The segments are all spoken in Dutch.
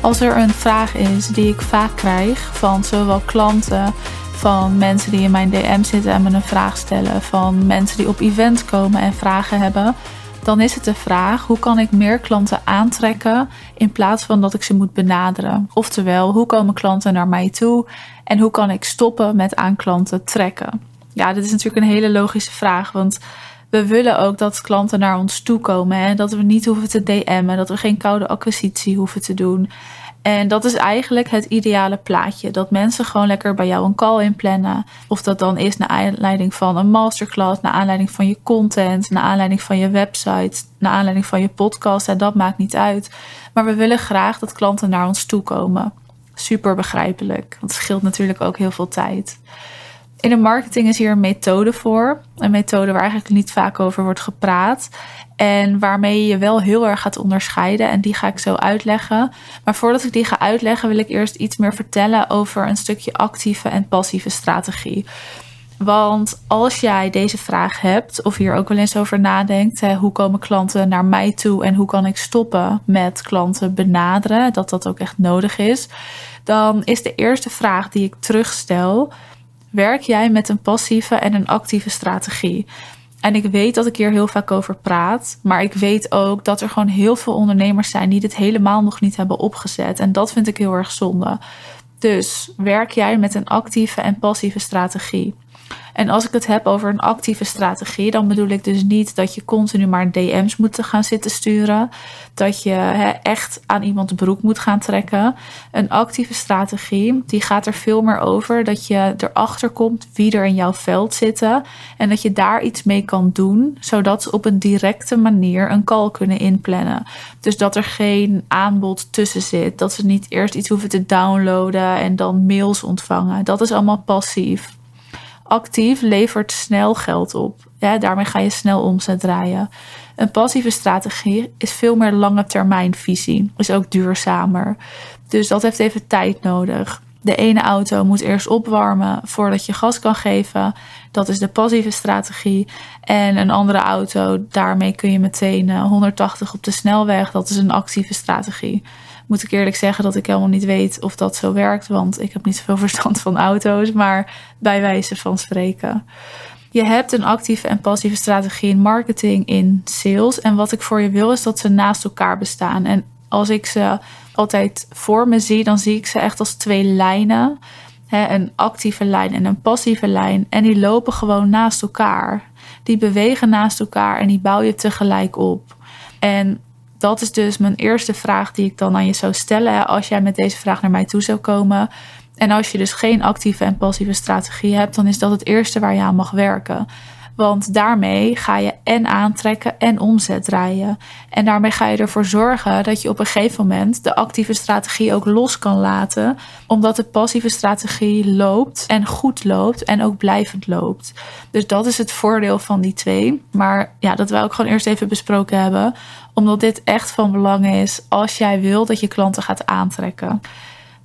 Als er een vraag is die ik vaak krijg van zowel klanten, van mensen die in mijn DM zitten en me een vraag stellen, van mensen die op events komen en vragen hebben, dan is het de vraag: hoe kan ik meer klanten aantrekken in plaats van dat ik ze moet benaderen? Oftewel, hoe komen klanten naar mij toe en hoe kan ik stoppen met aan klanten trekken? Ja, dit is natuurlijk een hele logische vraag, want we willen ook dat klanten naar ons toe komen en dat we niet hoeven te DM'en, dat we geen koude acquisitie hoeven te doen. En dat is eigenlijk het ideale plaatje. Dat mensen gewoon lekker bij jou een call inplannen. Of dat dan is naar aanleiding van een masterclass, naar aanleiding van je content, naar aanleiding van je website, naar aanleiding van je podcast. En dat maakt niet uit. Maar we willen graag dat klanten naar ons toe komen. Super begrijpelijk. Het scheelt natuurlijk ook heel veel tijd. In de marketing is hier een methode voor. Een methode waar eigenlijk niet vaak over wordt gepraat. En waarmee je je wel heel erg gaat onderscheiden. En die ga ik zo uitleggen. Maar voordat ik die ga uitleggen, wil ik eerst iets meer vertellen over een stukje actieve en passieve strategie. Want als jij deze vraag hebt, of hier ook wel eens over nadenkt, hè, hoe komen klanten naar mij toe en hoe kan ik stoppen met klanten benaderen, dat dat ook echt nodig is, dan is de eerste vraag die ik terugstel: werk jij met een passieve en een actieve strategie? En ik weet dat ik hier heel vaak over praat. Maar ik weet ook dat er gewoon heel veel ondernemers zijn die dit helemaal nog niet hebben opgezet. En dat vind ik heel erg zonde. Dus werk jij met een actieve en passieve strategie? En als ik het heb over een actieve strategie, dan bedoel ik dus niet dat je continu maar DM's moet gaan zitten sturen. Dat je echt aan iemand broek moet gaan trekken. Een actieve strategie, die gaat er veel meer over dat je erachter komt wie er in jouw veld zitten. En dat je daar iets mee kan doen, zodat ze op een directe manier een call kunnen inplannen. Dus dat er geen aanbod tussen zit. Dat ze niet eerst iets hoeven te downloaden en dan mails ontvangen. Dat is allemaal passief actief levert snel geld op. Ja, daarmee ga je snel omzet draaien. Een passieve strategie is veel meer lange termijn visie. Is ook duurzamer. Dus dat heeft even tijd nodig. De ene auto moet eerst opwarmen voordat je gas kan geven. Dat is de passieve strategie. En een andere auto, daarmee kun je meteen 180 eh, op de snelweg. Dat is een actieve strategie moet ik eerlijk zeggen dat ik helemaal niet weet of dat zo werkt, want ik heb niet zoveel verstand van auto's, maar bij wijze van spreken. Je hebt een actieve en passieve strategie in marketing, in sales. En wat ik voor je wil is dat ze naast elkaar bestaan. En als ik ze altijd voor me zie, dan zie ik ze echt als twee lijnen. een actieve lijn en een passieve lijn. En die lopen gewoon naast elkaar. Die bewegen naast elkaar en die bouw je tegelijk op. En dat is dus mijn eerste vraag die ik dan aan je zou stellen als jij met deze vraag naar mij toe zou komen. En als je dus geen actieve en passieve strategie hebt, dan is dat het eerste waar je aan mag werken. Want daarmee ga je en aantrekken en omzet draaien. En daarmee ga je ervoor zorgen dat je op een gegeven moment de actieve strategie ook los kan laten. Omdat de passieve strategie loopt en goed loopt en ook blijvend loopt. Dus dat is het voordeel van die twee. Maar ja, dat wij ook gewoon eerst even besproken hebben. Omdat dit echt van belang is als jij wil dat je klanten gaat aantrekken.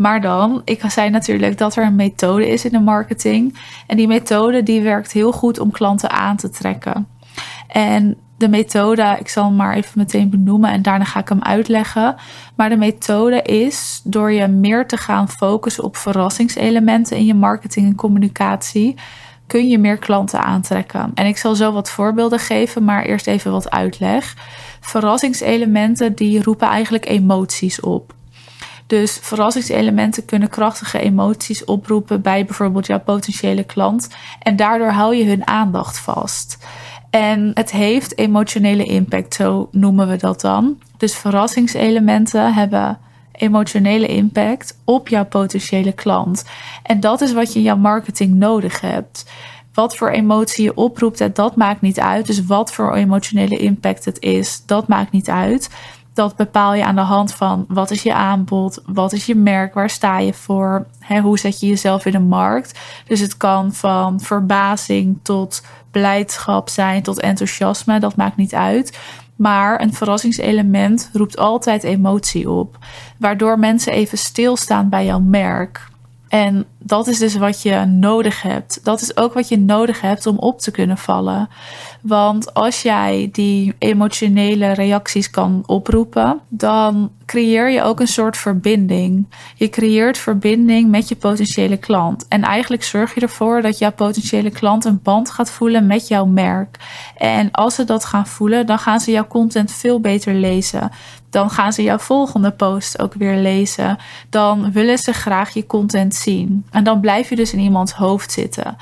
Maar dan, ik zei natuurlijk dat er een methode is in de marketing. En die methode die werkt heel goed om klanten aan te trekken. En de methode, ik zal hem maar even meteen benoemen en daarna ga ik hem uitleggen. Maar de methode is door je meer te gaan focussen op verrassingselementen in je marketing en communicatie, kun je meer klanten aantrekken. En ik zal zo wat voorbeelden geven, maar eerst even wat uitleg. Verrassingselementen die roepen eigenlijk emoties op. Dus verrassingselementen kunnen krachtige emoties oproepen bij bijvoorbeeld jouw potentiële klant. En daardoor hou je hun aandacht vast. En het heeft emotionele impact, zo noemen we dat dan. Dus verrassingselementen hebben emotionele impact op jouw potentiële klant. En dat is wat je in jouw marketing nodig hebt. Wat voor emotie je oproept, dat maakt niet uit. Dus wat voor emotionele impact het is, dat maakt niet uit dat bepaal je aan de hand van wat is je aanbod, wat is je merk, waar sta je voor, hè, hoe zet je jezelf in de markt. Dus het kan van verbazing tot blijdschap zijn, tot enthousiasme, dat maakt niet uit. Maar een verrassingselement roept altijd emotie op, waardoor mensen even stilstaan bij jouw merk. En dat is dus wat je nodig hebt. Dat is ook wat je nodig hebt om op te kunnen vallen. Want als jij die emotionele reacties kan oproepen, dan creëer je ook een soort verbinding. Je creëert verbinding met je potentiële klant. En eigenlijk zorg je ervoor dat jouw potentiële klant een band gaat voelen met jouw merk. En als ze dat gaan voelen, dan gaan ze jouw content veel beter lezen. Dan gaan ze jouw volgende post ook weer lezen. Dan willen ze graag je content zien. En dan blijf je dus in iemands hoofd zitten.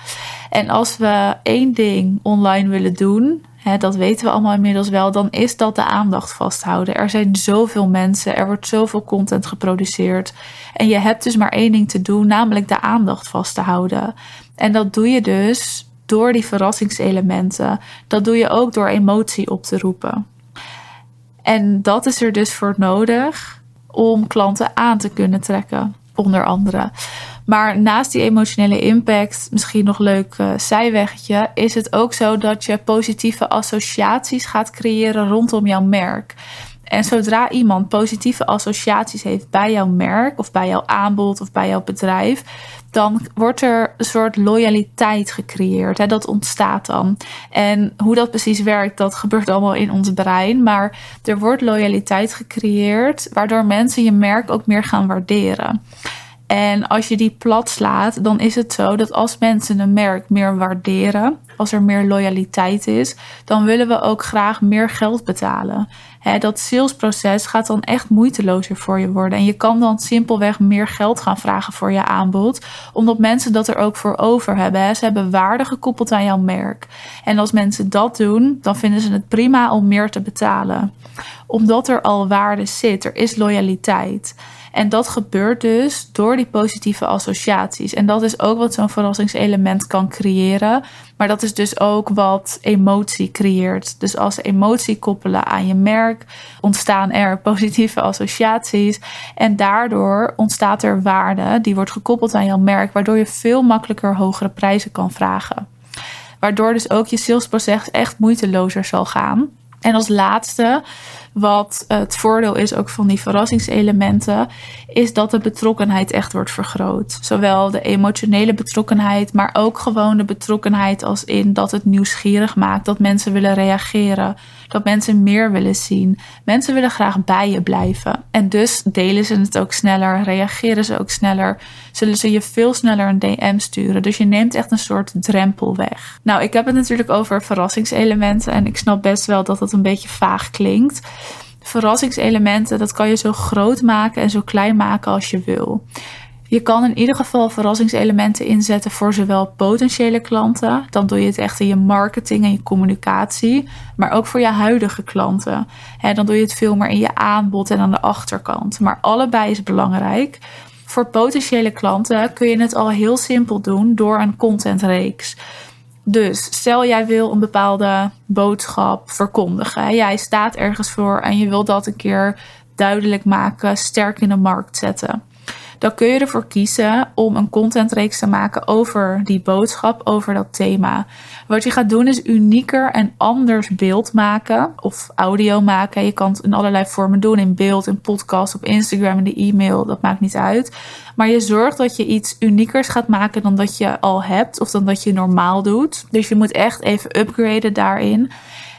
En als we één ding online willen doen, hè, dat weten we allemaal inmiddels wel, dan is dat de aandacht vasthouden. Er zijn zoveel mensen, er wordt zoveel content geproduceerd. En je hebt dus maar één ding te doen, namelijk de aandacht vast te houden. En dat doe je dus door die verrassingselementen. Dat doe je ook door emotie op te roepen. En dat is er dus voor nodig om klanten aan te kunnen trekken, onder andere. Maar naast die emotionele impact, misschien nog leuk uh, zijweggetje, is het ook zo dat je positieve associaties gaat creëren rondom jouw merk. En zodra iemand positieve associaties heeft bij jouw merk of bij jouw aanbod of bij jouw bedrijf, dan wordt er een soort loyaliteit gecreëerd. Hè? Dat ontstaat dan. En hoe dat precies werkt, dat gebeurt allemaal in ons brein. Maar er wordt loyaliteit gecreëerd, waardoor mensen je merk ook meer gaan waarderen. En als je die plat slaat, dan is het zo dat als mensen een merk meer waarderen, als er meer loyaliteit is, dan willen we ook graag meer geld betalen. dat salesproces gaat dan echt moeitelozer voor je worden. En je kan dan simpelweg meer geld gaan vragen voor je aanbod, omdat mensen dat er ook voor over hebben. Ze hebben waarde gekoppeld aan jouw merk. En als mensen dat doen, dan vinden ze het prima om meer te betalen. Omdat er al waarde zit, er is loyaliteit. En dat gebeurt dus door die positieve associaties. En dat is ook wat zo'n verrassingselement kan creëren. Maar dat is dus ook wat emotie creëert. Dus als emotie koppelen aan je merk, ontstaan er positieve associaties. En daardoor ontstaat er waarde die wordt gekoppeld aan jouw merk, waardoor je veel makkelijker hogere prijzen kan vragen. Waardoor dus ook je salesproces echt moeitelozer zal gaan. En als laatste wat het voordeel is ook van die verrassingselementen, is dat de betrokkenheid echt wordt vergroot. Zowel de emotionele betrokkenheid, maar ook gewoon de betrokkenheid als in dat het nieuwsgierig maakt, dat mensen willen reageren, dat mensen meer willen zien. Mensen willen graag bij je blijven. En dus delen ze het ook sneller, reageren ze ook sneller, zullen ze je veel sneller een DM sturen. Dus je neemt echt een soort drempel weg. Nou, ik heb het natuurlijk over verrassingselementen en ik snap best wel dat het een beetje vaag klinkt verrassingselementen, dat kan je zo groot maken en zo klein maken als je wil. Je kan in ieder geval verrassingselementen inzetten voor zowel potentiële klanten, dan doe je het echt in je marketing en je communicatie, maar ook voor je huidige klanten. dan doe je het veel meer in je aanbod en aan de achterkant. Maar allebei is belangrijk. Voor potentiële klanten kun je het al heel simpel doen door een contentreeks. Dus stel jij wil een bepaalde boodschap verkondigen. Jij staat ergens voor en je wil dat een keer duidelijk maken, sterk in de markt zetten dan kun je ervoor kiezen om een contentreeks te maken over die boodschap, over dat thema. Wat je gaat doen is unieker en anders beeld maken of audio maken. Je kan het in allerlei vormen doen, in beeld, in podcast, op Instagram, in de e-mail, dat maakt niet uit. Maar je zorgt dat je iets uniekers gaat maken dan dat je al hebt of dan dat je normaal doet. Dus je moet echt even upgraden daarin.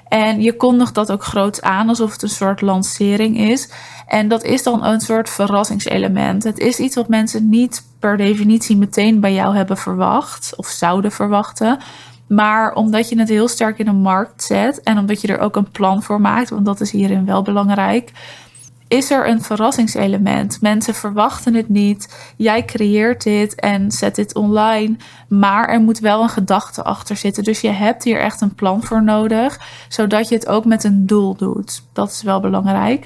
En je kondigt dat ook groot aan, alsof het een soort lancering is. En dat is dan een soort verrassingselement. Het is iets wat mensen niet per definitie meteen bij jou hebben verwacht of zouden verwachten. Maar omdat je het heel sterk in de markt zet en omdat je er ook een plan voor maakt, want dat is hierin wel belangrijk, is er een verrassingselement. Mensen verwachten het niet. Jij creëert dit en zet dit online. Maar er moet wel een gedachte achter zitten. Dus je hebt hier echt een plan voor nodig, zodat je het ook met een doel doet. Dat is wel belangrijk.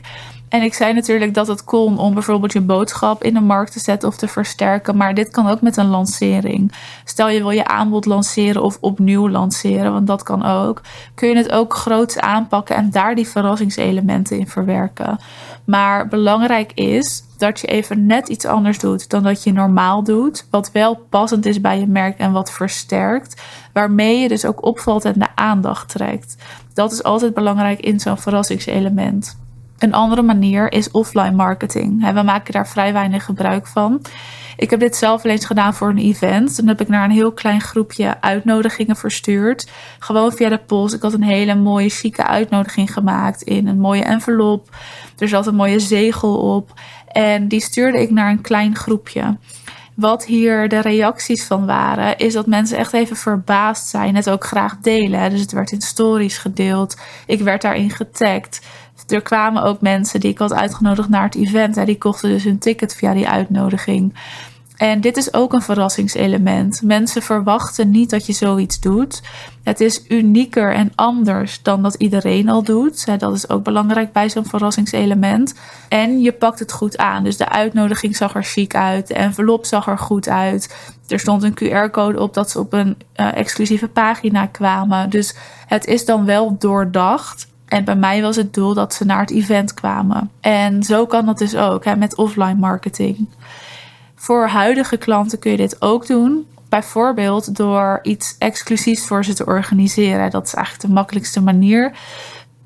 En ik zei natuurlijk dat het kon om bijvoorbeeld je boodschap in de markt te zetten of te versterken. Maar dit kan ook met een lancering. Stel je wil je aanbod lanceren of opnieuw lanceren, want dat kan ook. Kun je het ook groots aanpakken en daar die verrassingselementen in verwerken. Maar belangrijk is dat je even net iets anders doet dan dat je normaal doet. Wat wel passend is bij je merk en wat versterkt. Waarmee je dus ook opvalt en de aandacht trekt. Dat is altijd belangrijk in zo'n verrassingselement. Een andere manier is offline marketing. We maken daar vrij weinig gebruik van. Ik heb dit zelf alleen gedaan voor een event. Toen heb ik naar een heel klein groepje uitnodigingen verstuurd. Gewoon via de post. Ik had een hele mooie, chique uitnodiging gemaakt in een mooie envelop. Er zat een mooie zegel op. En die stuurde ik naar een klein groepje. Wat hier de reacties van waren, is dat mensen echt even verbaasd zijn. Het ook graag delen. Dus het werd in stories gedeeld. Ik werd daarin getagd. Er kwamen ook mensen die ik had uitgenodigd naar het event. En die kochten dus hun ticket via die uitnodiging. En dit is ook een verrassingselement. Mensen verwachten niet dat je zoiets doet. Het is unieker en anders dan dat iedereen al doet. Dat is ook belangrijk bij zo'n verrassingselement. En je pakt het goed aan. Dus de uitnodiging zag er chic uit. De envelop zag er goed uit. Er stond een QR-code op dat ze op een uh, exclusieve pagina kwamen. Dus het is dan wel doordacht. En bij mij was het doel dat ze naar het event kwamen. En zo kan dat dus ook hè, met offline marketing. Voor huidige klanten kun je dit ook doen. Bijvoorbeeld door iets exclusiefs voor ze te organiseren. Dat is eigenlijk de makkelijkste manier.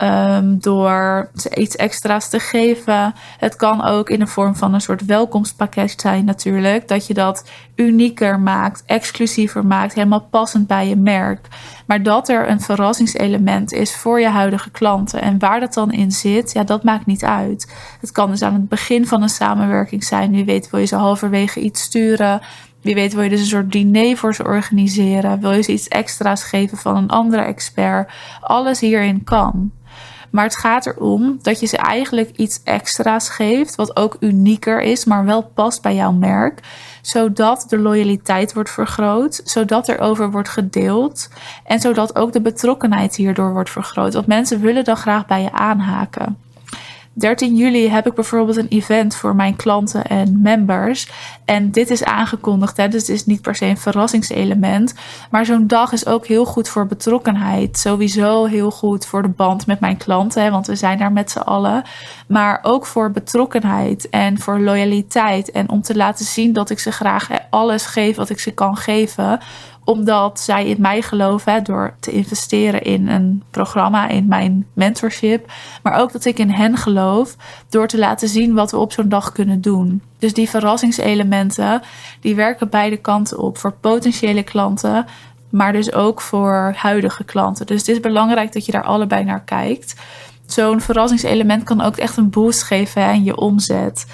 Um, door ze iets extra's te geven. Het kan ook in de vorm van een soort welkomstpakket zijn natuurlijk. Dat je dat unieker maakt, exclusiever maakt, helemaal passend bij je merk. Maar dat er een verrassingselement is voor je huidige klanten. En waar dat dan in zit, ja, dat maakt niet uit. Het kan dus aan het begin van een samenwerking zijn. Wie weet wil je ze halverwege iets sturen. Wie weet wil je dus een soort diner voor ze organiseren. Wil je ze iets extra's geven van een andere expert. Alles hierin kan. Maar het gaat erom dat je ze eigenlijk iets extra's geeft, wat ook unieker is, maar wel past bij jouw merk. Zodat de loyaliteit wordt vergroot, zodat er over wordt gedeeld en zodat ook de betrokkenheid hierdoor wordt vergroot. Want mensen willen dan graag bij je aanhaken. 13 juli heb ik bijvoorbeeld een event voor mijn klanten en members. En dit is aangekondigd, hè, dus het is niet per se een verrassingselement. Maar zo'n dag is ook heel goed voor betrokkenheid. Sowieso heel goed voor de band met mijn klanten, hè, want we zijn daar met z'n allen. Maar ook voor betrokkenheid en voor loyaliteit. En om te laten zien dat ik ze graag alles geef wat ik ze kan geven omdat zij in mij geloven door te investeren in een programma, in mijn mentorship. Maar ook dat ik in hen geloof door te laten zien wat we op zo'n dag kunnen doen. Dus die verrassingselementen, die werken beide kanten op. Voor potentiële klanten, maar dus ook voor huidige klanten. Dus het is belangrijk dat je daar allebei naar kijkt. Zo'n verrassingselement kan ook echt een boost geven aan je omzet.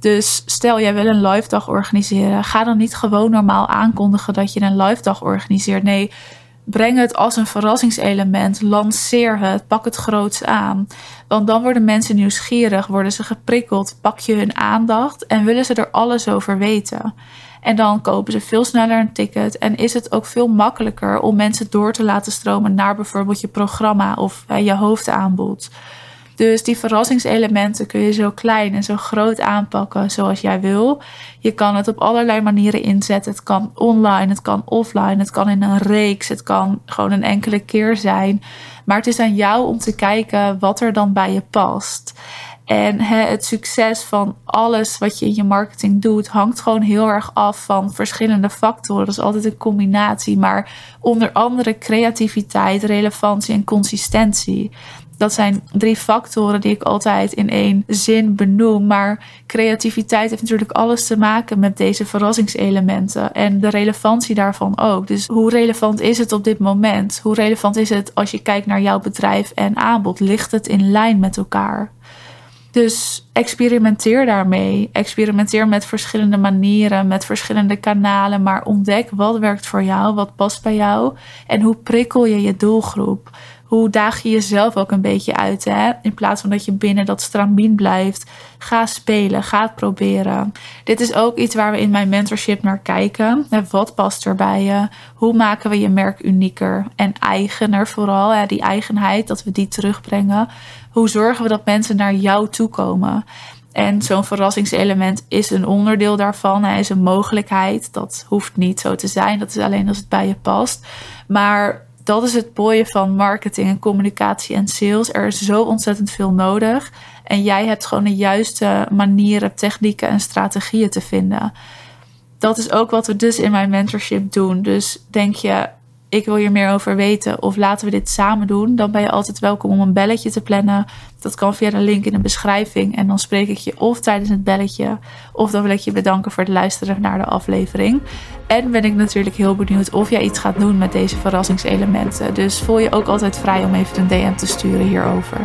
Dus stel jij wil een live dag organiseren, ga dan niet gewoon normaal aankondigen dat je een live dag organiseert. Nee, breng het als een verrassingselement, lanceer het, pak het groots aan. Want dan worden mensen nieuwsgierig, worden ze geprikkeld, pak je hun aandacht en willen ze er alles over weten. En dan kopen ze veel sneller een ticket en is het ook veel makkelijker om mensen door te laten stromen naar bijvoorbeeld je programma of je hoofdaanbod. Dus die verrassingselementen kun je zo klein en zo groot aanpakken zoals jij wil. Je kan het op allerlei manieren inzetten. Het kan online, het kan offline, het kan in een reeks, het kan gewoon een enkele keer zijn. Maar het is aan jou om te kijken wat er dan bij je past. En het succes van alles wat je in je marketing doet, hangt gewoon heel erg af van verschillende factoren. Dat is altijd een combinatie. Maar onder andere creativiteit, relevantie en consistentie. Dat zijn drie factoren die ik altijd in één zin benoem. Maar creativiteit heeft natuurlijk alles te maken met deze verrassingselementen en de relevantie daarvan ook. Dus hoe relevant is het op dit moment? Hoe relevant is het als je kijkt naar jouw bedrijf en aanbod? Ligt het in lijn met elkaar? Dus experimenteer daarmee. Experimenteer met verschillende manieren, met verschillende kanalen, maar ontdek wat werkt voor jou, wat past bij jou en hoe prikkel je je doelgroep hoe daag je jezelf ook een beetje uit. Hè? In plaats van dat je binnen dat stramien blijft. Ga spelen, ga het proberen. Dit is ook iets waar we in mijn mentorship naar kijken. Wat past er bij je? Hoe maken we je merk unieker en eigener vooral? Hè? Die eigenheid, dat we die terugbrengen. Hoe zorgen we dat mensen naar jou toe komen? En zo'n verrassingselement is een onderdeel daarvan. Hij is een mogelijkheid. Dat hoeft niet zo te zijn. Dat is alleen als het bij je past. Maar dat is het mooie van marketing en communicatie en sales. Er is zo ontzettend veel nodig. En jij hebt gewoon de juiste manieren, technieken en strategieën te vinden. Dat is ook wat we dus in mijn mentorship doen. Dus denk je, ik wil hier meer over weten of laten we dit samen doen, dan ben je altijd welkom om een belletje te plannen. Dat kan via de link in de beschrijving. En dan spreek ik je of tijdens het belletje, of dan wil ik je bedanken voor het luisteren naar de aflevering. En ben ik natuurlijk heel benieuwd of jij iets gaat doen met deze verrassingselementen. Dus voel je ook altijd vrij om even een DM te sturen hierover.